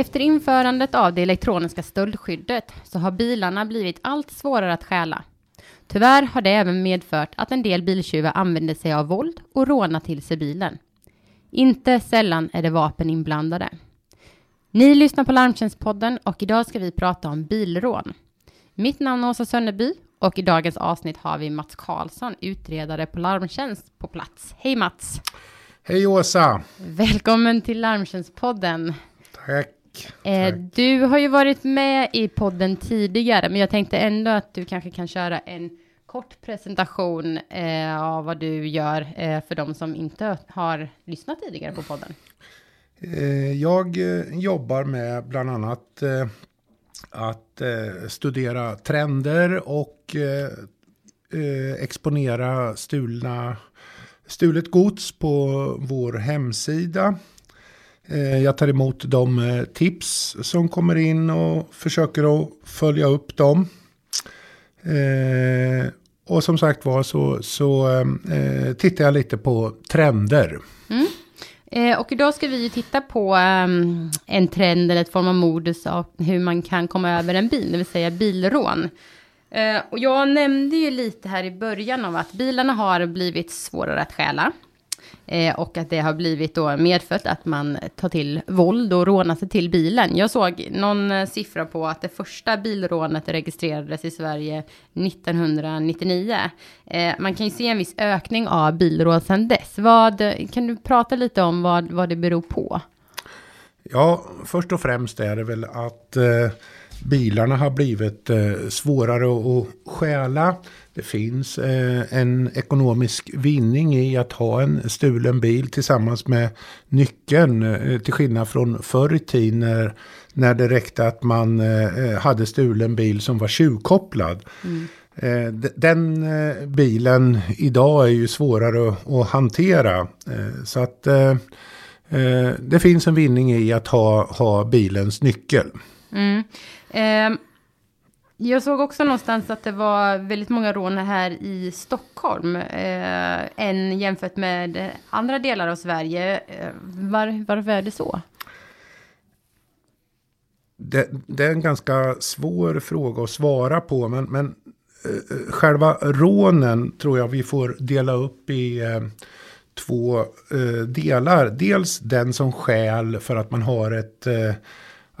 Efter införandet av det elektroniska stöldskyddet så har bilarna blivit allt svårare att stjäla. Tyvärr har det även medfört att en del biltjuvar använder sig av våld och rånar till sig bilen. Inte sällan är det vapen inblandade. Ni lyssnar på Larmtjänstpodden och idag ska vi prata om bilrån. Mitt namn är Åsa Sönneby och i dagens avsnitt har vi Mats Karlsson, utredare på Larmtjänst på plats. Hej Mats! Hej Åsa! Välkommen till Larmtjänstpodden. Tack. Eh, du har ju varit med i podden tidigare, men jag tänkte ändå att du kanske kan köra en kort presentation eh, av vad du gör eh, för de som inte har lyssnat tidigare på podden. Eh, jag eh, jobbar med bland annat eh, att studera trender och exponera stulna, stulet gods på vår hemsida. Eh, jag tar emot de eh, tips som kommer in och försöker att följa upp dem. Eh, och som sagt var så, så tittar jag lite på trender. Mm. Och idag ska vi ju titta på ehm, en trend eller ett form av modus av hur man kan komma över en bil, det vill säga bilrån. Och jag nämnde ju lite här i början av att bilarna har blivit svårare att stjäla. Eh, och att det har blivit då medfött att man tar till våld och rånar sig till bilen. Jag såg någon eh, siffra på att det första bilrånet registrerades i Sverige 1999. Eh, man kan ju se en viss ökning av bilrån sedan dess. Vad, kan du prata lite om vad, vad det beror på? Ja, först och främst är det väl att eh, bilarna har blivit eh, svårare att stjäla. Det finns eh, en ekonomisk vinning i att ha en stulen bil tillsammans med nyckeln. Eh, till skillnad från förr i tiden när, när det räckte att man hade stulen bil som var tjuvkopplad. Mm. Den bilen idag är ju svårare att, att hantera. så att det finns en vinning i att ha, ha bilens nyckel. Mm. Eh, jag såg också någonstans att det var väldigt många rån här i Stockholm. Eh, än jämfört med andra delar av Sverige. Eh, var, varför är det så? Det, det, är en ganska svår fråga att svara på. Men, men eh, själva rånen tror jag vi får dela upp i eh, två eh, delar. Dels den som skäl för att man har ett eh,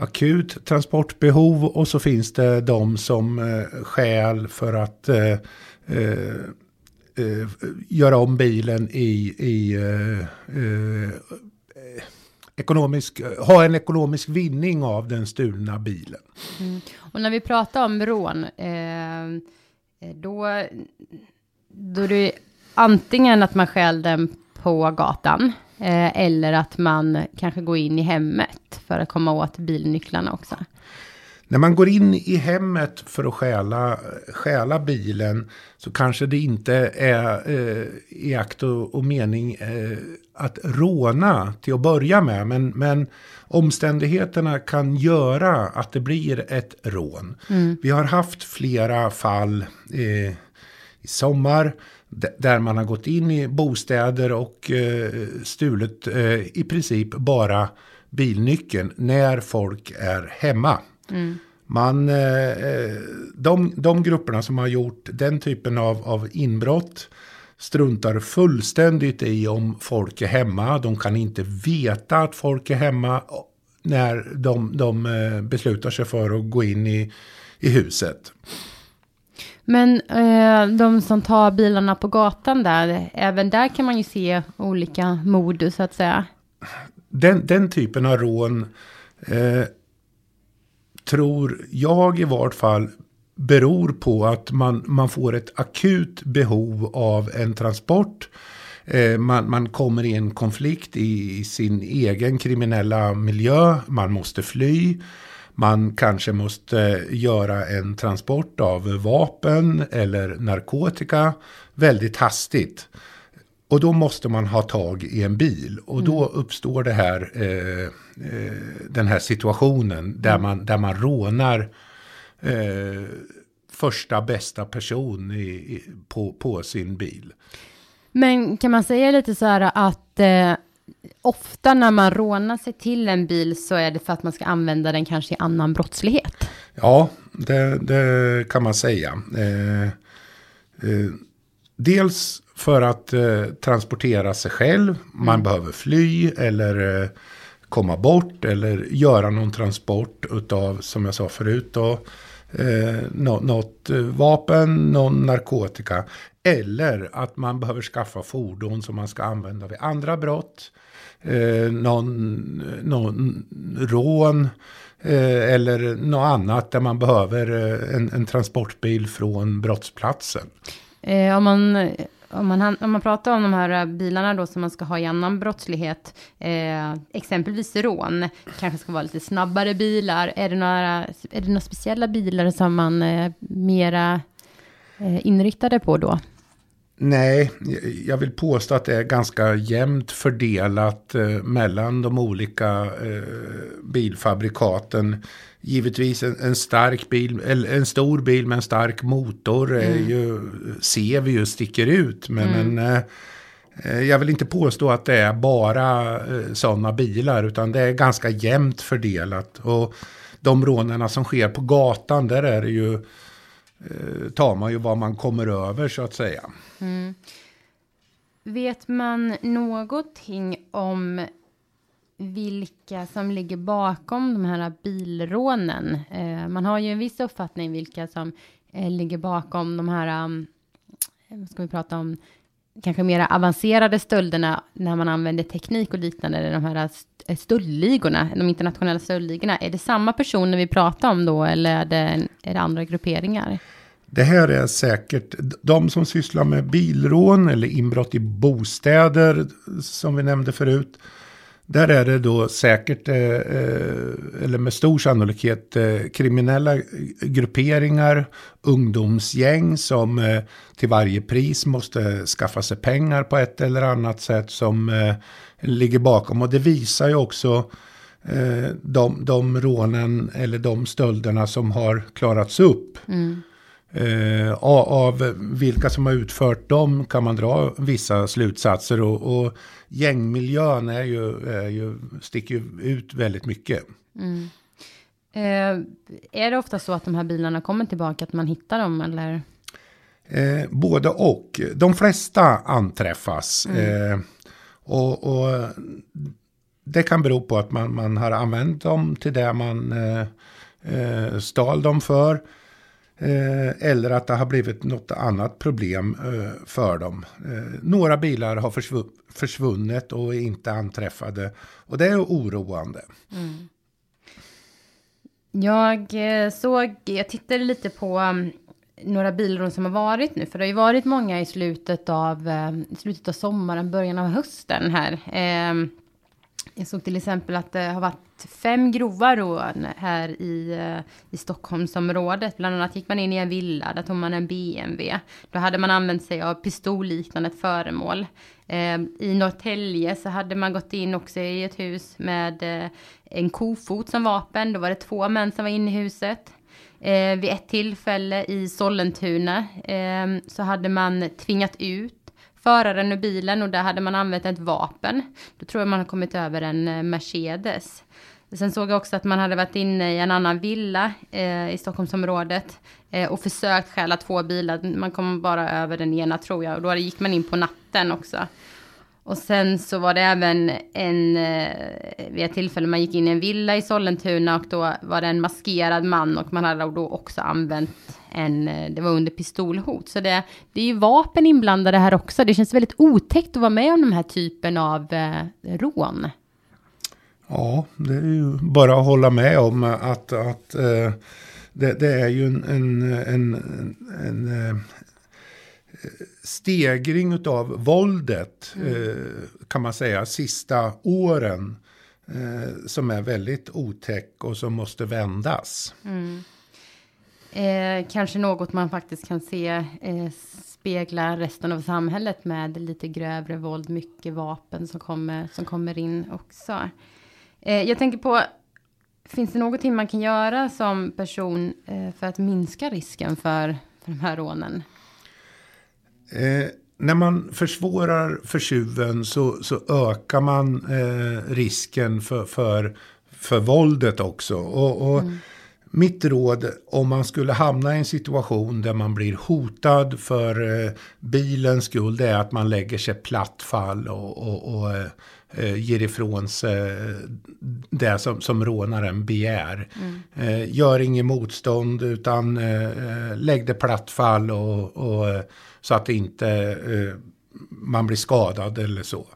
akut transportbehov och så finns det de som eh, skäl för att eh, eh, eh, göra om bilen i, i eh, eh, ekonomisk, ha en ekonomisk vinning av den stulna bilen. Mm. Och när vi pratar om rån, eh, eh, då, då är det antingen att man stjäl den på gatan eller att man kanske går in i hemmet för att komma åt bilnycklarna också. När man går in i hemmet för att stjäla, stjäla bilen så kanske det inte är eh, i akt och, och mening eh, att råna till att börja med. Men, men omständigheterna kan göra att det blir ett rån. Mm. Vi har haft flera fall eh, i sommar där man har gått in i bostäder och eh, stulit eh, i princip bara bilnyckeln när folk är hemma. Mm. Man, eh, de, de grupperna som har gjort den typen av, av inbrott struntar fullständigt i om folk är hemma. De kan inte veta att folk är hemma när de, de beslutar sig för att gå in i, i huset. Men eh, de som tar bilarna på gatan där, även där kan man ju se olika modus så att säga. Den, den typen av rån eh, tror jag i vart fall beror på att man, man får ett akut behov av en transport. Eh, man, man kommer i en konflikt i, i sin egen kriminella miljö, man måste fly. Man kanske måste göra en transport av vapen eller narkotika väldigt hastigt. Och då måste man ha tag i en bil. Och då mm. uppstår det här, eh, eh, den här situationen där, mm. man, där man rånar eh, första bästa person i, i, på, på sin bil. Men kan man säga lite så här att eh, ofta när man rånar sig till en bil så är det för att man ska använda den kanske i annan brottslighet. Ja, det, det kan man säga. Eh, eh, dels för att eh, transportera sig själv. Man mm. behöver fly eller eh, komma bort eller göra någon transport utav, som jag sa förut, då, eh, något eh, vapen, någon narkotika. Eller att man behöver skaffa fordon som man ska använda vid andra brott. Eh, någon, någon rån eh, eller något annat där man behöver eh, en, en transportbil från brottsplatsen. Eh, om man om man, om man pratar om de här eh, bilarna då som man ska ha i annan brottslighet, eh, exempelvis rån, kanske ska vara lite snabbare bilar. Är det några, är det några speciella bilar som man är eh, mera eh, inriktade på då? Nej, jag vill påstå att det är ganska jämnt fördelat eh, mellan de olika eh, bilfabrikaten. Givetvis en, en, stark bil, eller en stor bil med en stark motor är mm. ju, ser vi ju sticker ut. Men, mm. men eh, jag vill inte påstå att det är bara eh, sådana bilar, utan det är ganska jämnt fördelat. Och de rånen som sker på gatan, där är det ju Eh, tar man ju vad man kommer över så att säga. Mm. Vet man någonting om vilka som ligger bakom de här bilrånen? Eh, man har ju en viss uppfattning vilka som eh, ligger bakom de här, um, vad ska vi prata om, kanske mer avancerade stölderna när man använder teknik och liknande, de här eh, stöldligorna, de internationella stöldligorna. Är det samma personer vi pratar om då eller är det, är det andra grupperingar? Det här är säkert de som sysslar med bilrån eller inbrott i bostäder som vi nämnde förut. Där är det då säkert, eh, eh, eller med stor sannolikhet, eh, kriminella grupperingar, ungdomsgäng som eh, till varje pris måste skaffa sig pengar på ett eller annat sätt som eh, ligger bakom. Och det visar ju också de, de rånen eller de stölderna som har klarats upp. Mm. Eh, av vilka som har utfört dem kan man dra vissa slutsatser. Och, och gängmiljön är ju, är ju, sticker ju ut väldigt mycket. Mm. Eh, är det ofta så att de här bilarna kommer tillbaka, att man hittar dem eller? Eh, både och. De flesta anträffas. Mm. Eh, och, och, det kan bero på att man, man har använt dem till det man eh, eh stal dem för. Eh, eller att det har blivit något annat problem eh, för dem. Eh, några bilar har försv försvunnit och är inte anträffade. Och det är oroande. Mm. Jag eh, såg, jag tittade lite på mm, några bilrån som har varit nu. För det har ju varit många i slutet av, eh, i slutet av sommaren, början av hösten här. Ehm, jag såg till exempel att det har varit fem grova rån här i, eh, i Stockholmsområdet. Bland annat gick man in i en villa, där tog man en BMW. Då hade man använt sig av pistolliknande föremål. Eh, I Norrtälje så hade man gått in också i ett hus med eh, en kofot som vapen. Då var det två män som var inne i huset. Eh, vid ett tillfälle i Sollentuna eh, så hade man tvingat ut föraren ur bilen och där hade man använt ett vapen. Då tror jag man har kommit över en eh, Mercedes. Sen såg jag också att man hade varit inne i en annan villa eh, i Stockholmsområdet eh, och försökt stjäla två bilar. Man kom bara över den ena tror jag och då gick man in på natten också. Och sen så var det även en, eh, vid ett tillfälle man gick in i en villa i Sollentuna och då var det en maskerad man och man hade då också använt en, eh, det var under pistolhot. Så det, det är ju vapen inblandade här också. Det känns väldigt otäckt att vara med om den här typen av eh, rån. Ja, det är ju bara att hålla med om att, att eh, det, det, är ju en, en, en, en eh, stegring av våldet, mm. eh, kan man säga, sista åren. Eh, som är väldigt otäck och som måste vändas. Mm. Eh, kanske något man faktiskt kan se eh, spegla resten av samhället med lite grövre våld, mycket vapen som kommer, som kommer in också. Eh, jag tänker på, finns det någonting man kan göra som person eh, för att minska risken för, för de här rånen? Eh, när man försvårar för tjuven så, så ökar man eh, risken för, för, för våldet också. Och, och mm. Mitt råd om man skulle hamna i en situation där man blir hotad för eh, bilens skull det är att man lägger sig platt fall och, och, och eh, ger ifrån sig det som, som rånaren begär. Mm. Eh, gör inget motstånd utan eh, lägg det platt fall och, och så att inte eh, man blir skadad eller så.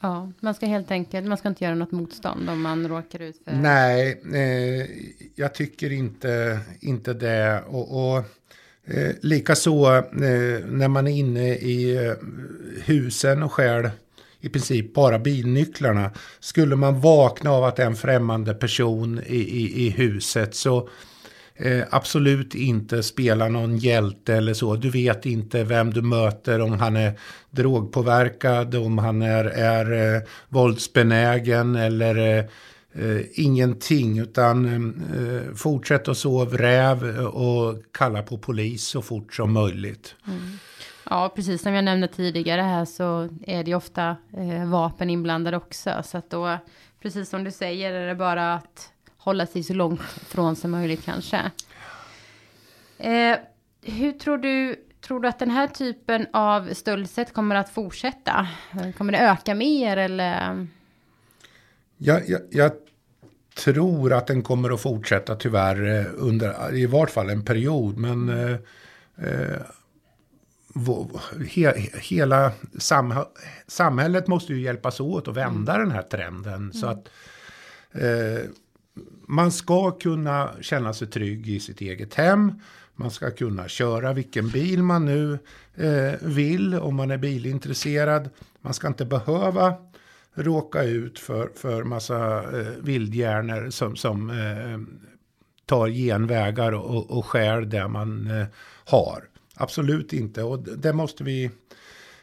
Ja, man ska helt enkelt, man ska inte göra något motstånd om man råkar ut för... Nej, eh, jag tycker inte, inte det. Och, och eh, likaså eh, när man är inne i eh, husen och stjäl i princip bara bilnycklarna. Skulle man vakna av att det är en främmande person i, i, i huset så eh, absolut inte spela någon hjälte eller så. Du vet inte vem du möter, om han är drogpåverkad, om han är, är eh, våldsbenägen eller eh, eh ingenting. Utan eh, fortsätt att sova räv och kalla på polis så fort som möjligt. Mm. Ja, precis som jag nämnde tidigare här så är det ofta eh, vapen inblandade också. Så att då, precis som du säger, är det bara att hålla sig så långt från som möjligt kanske. Eh, hur tror du, tror du att den här typen av stöldsätt kommer att fortsätta? Kommer det öka mer eller? Jag, jag, jag tror att den kommer att fortsätta tyvärr eh, under i vart fall en period. Men eh, eh he, hela sam, samhället måste ju hjälpas åt att vända mm. den här trenden. Mm. Så att eh, man ska kunna känna sig trygg i sitt eget hem. Man ska kunna köra vilken bil man nu eh, vill om man är bilintresserad. Man ska inte behöva råka ut för, för massa eh, vildhjärnor som, som eh, tar genvägar och, och skär det man eh, har. Absolut inte. Och det måste vi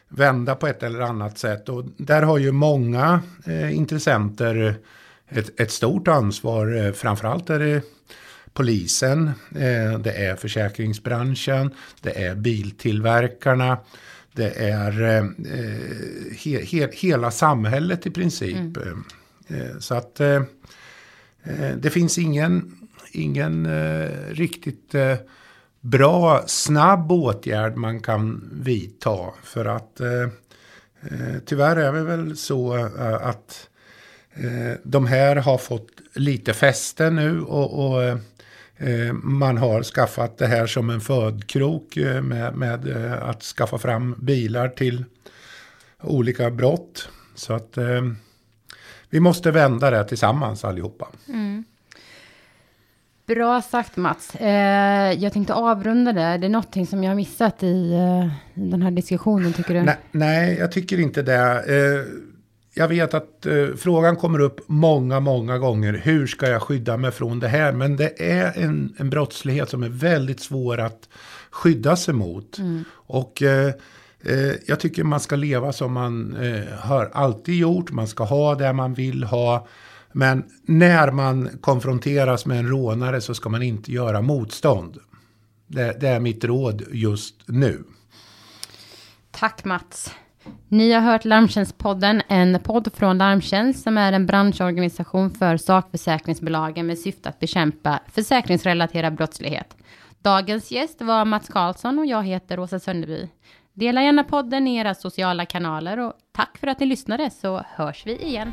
vända på ett eller annat sätt. Och där har ju många eh, intressenter ett, ett stort ansvar. Eh, framförallt är det polisen, eh, det är försäkringsbranschen, det är biltillverkarna, det är eh, he, he, hela samhället i princip. Mm. Så att det finns ingen, ingen riktigt bra, snabb åtgärd man kan vidta. För att tyvärr är det väl så att de här har fått lite fäste nu och, och Eh, man har skaffat det här som en födkrok eh, med, med eh, att skaffa fram bilar till olika brott. Så att eh, vi måste vända det tillsammans allihopa. Mm. Bra sagt Mats. Eh, jag tänkte avrunda det. Är det någonting som jag har missat i, eh, den här diskussionen tycker du? Nej, nej jag tycker inte det jag vet att eh, frågan kommer upp många, många gånger. Hur ska jag skydda mig från det här? Men det är en, en brottslighet som är väldigt svår att skydda sig mot. Mm. Och eh, eh, jag tycker man ska leva som man eh, har alltid gjort. Man ska ha det man vill ha. Men när man konfronteras med en rånare så ska man inte göra motstånd. Det, det är mitt råd just nu. Tack Mats. Ni har hört Larmtjänstpodden, en podd från Larmtjänst som är en branschorganisation för sakförsäkringsbolagen med syfte att bekämpa försäkringsrelaterad brottslighet. Dagens gäst var Mats Karlsson och jag heter Åsa Sönderby. Dela gärna podden i era sociala kanaler och tack för att ni lyssnade så hörs vi igen.